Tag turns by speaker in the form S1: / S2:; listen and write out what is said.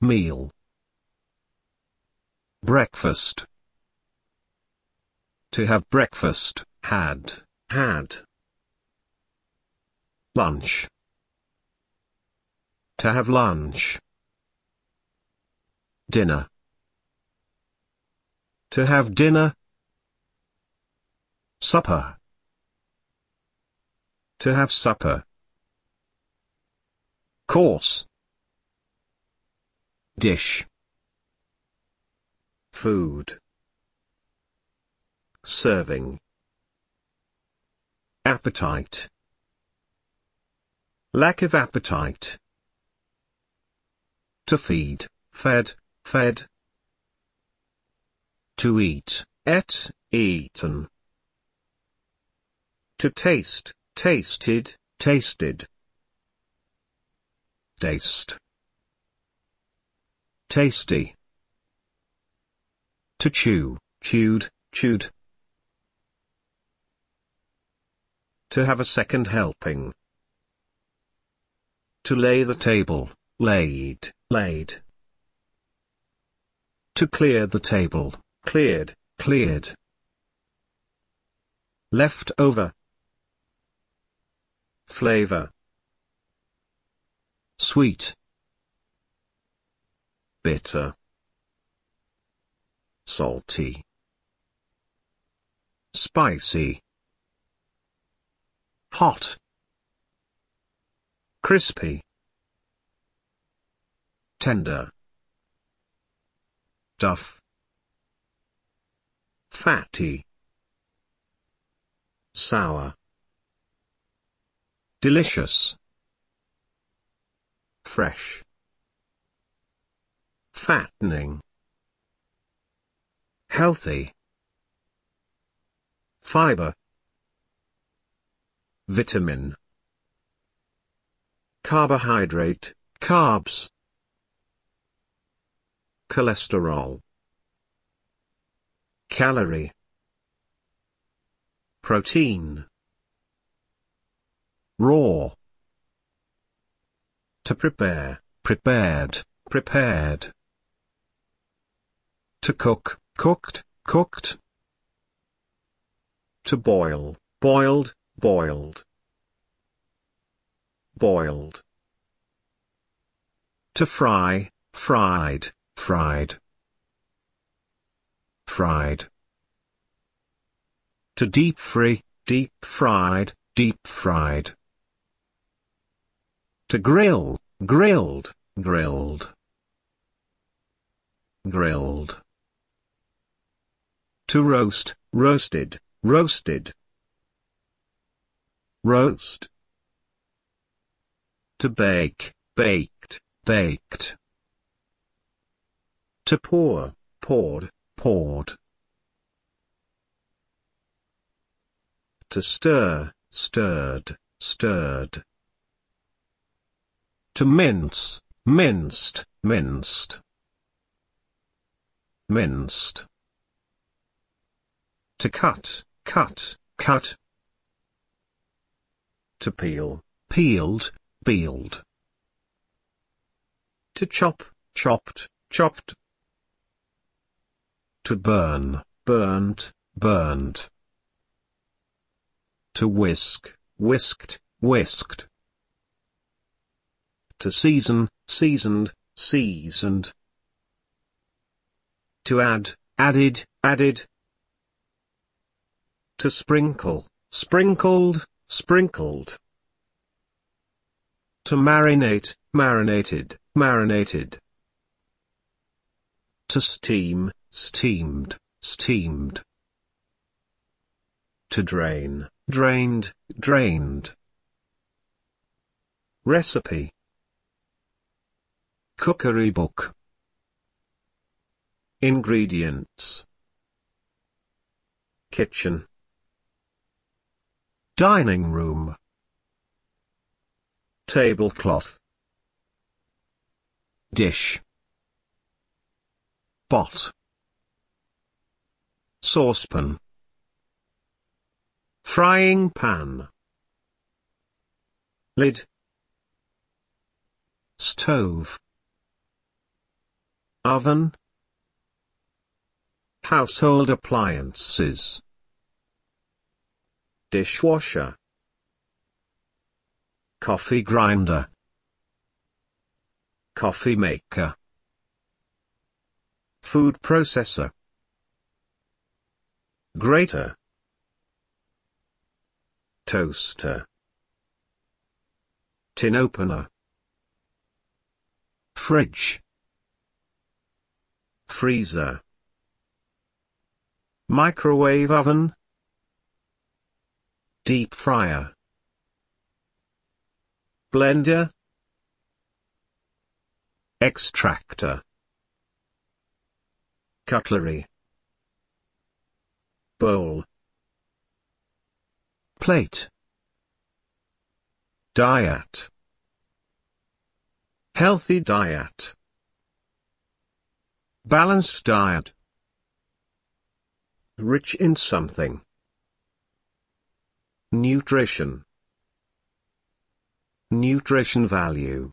S1: meal. Breakfast. To have breakfast, had, had. Lunch. To have lunch. Dinner. To have dinner. Supper. To have supper. Course. Dish. Food. Serving. Appetite. Lack of appetite. To feed, fed, fed. To eat, et, eaten. To taste, tasted, tasted. Taste. Tasty. To chew, chewed, chewed. To have a second helping. To lay the table, laid, laid. To clear the table, cleared, cleared. Left over. Flavor. Sweet. Bitter. Salty. Spicy. Hot. Crispy. Tender. Duff. Fatty. Sour. Delicious. Fresh. Fattening. Healthy. Fiber. Vitamin. Carbohydrate, carbs. Cholesterol. Calorie. Protein. Raw. To prepare, prepared, prepared. To cook, cooked, cooked. To boil, boiled, boiled. Boiled. To fry, fried, fried. Fried. To deep fry, deep fried, deep fried. To grill, grilled, grilled. Grilled. To roast, roasted, roasted. Roast. To bake, baked, baked. To pour, poured, poured. To stir, stirred, stirred. To mince, minced, minced. Minced. To cut, cut, cut. To peel, peeled, peeled. To chop, chopped, chopped. To burn, burnt, burnt. To whisk, whisked, whisked. To season, seasoned, seasoned. To add, added, added. To sprinkle, sprinkled, sprinkled. To marinate, marinated, marinated. To steam, steamed, steamed. To drain, drained, drained. Recipe Cookery book Ingredients Kitchen Dining room. Tablecloth. Dish. Pot. Saucepan. Frying pan. Lid. Stove. Oven. Household appliances. Dishwasher. Coffee grinder. Coffee maker. Food processor. Grater. Toaster. Tin opener. Fridge. Freezer. Microwave oven. Deep fryer. Blender. Extractor. Cutlery. Bowl. Plate. Diet. Healthy diet. Balanced diet. Rich in something. Nutrition. Nutrition value.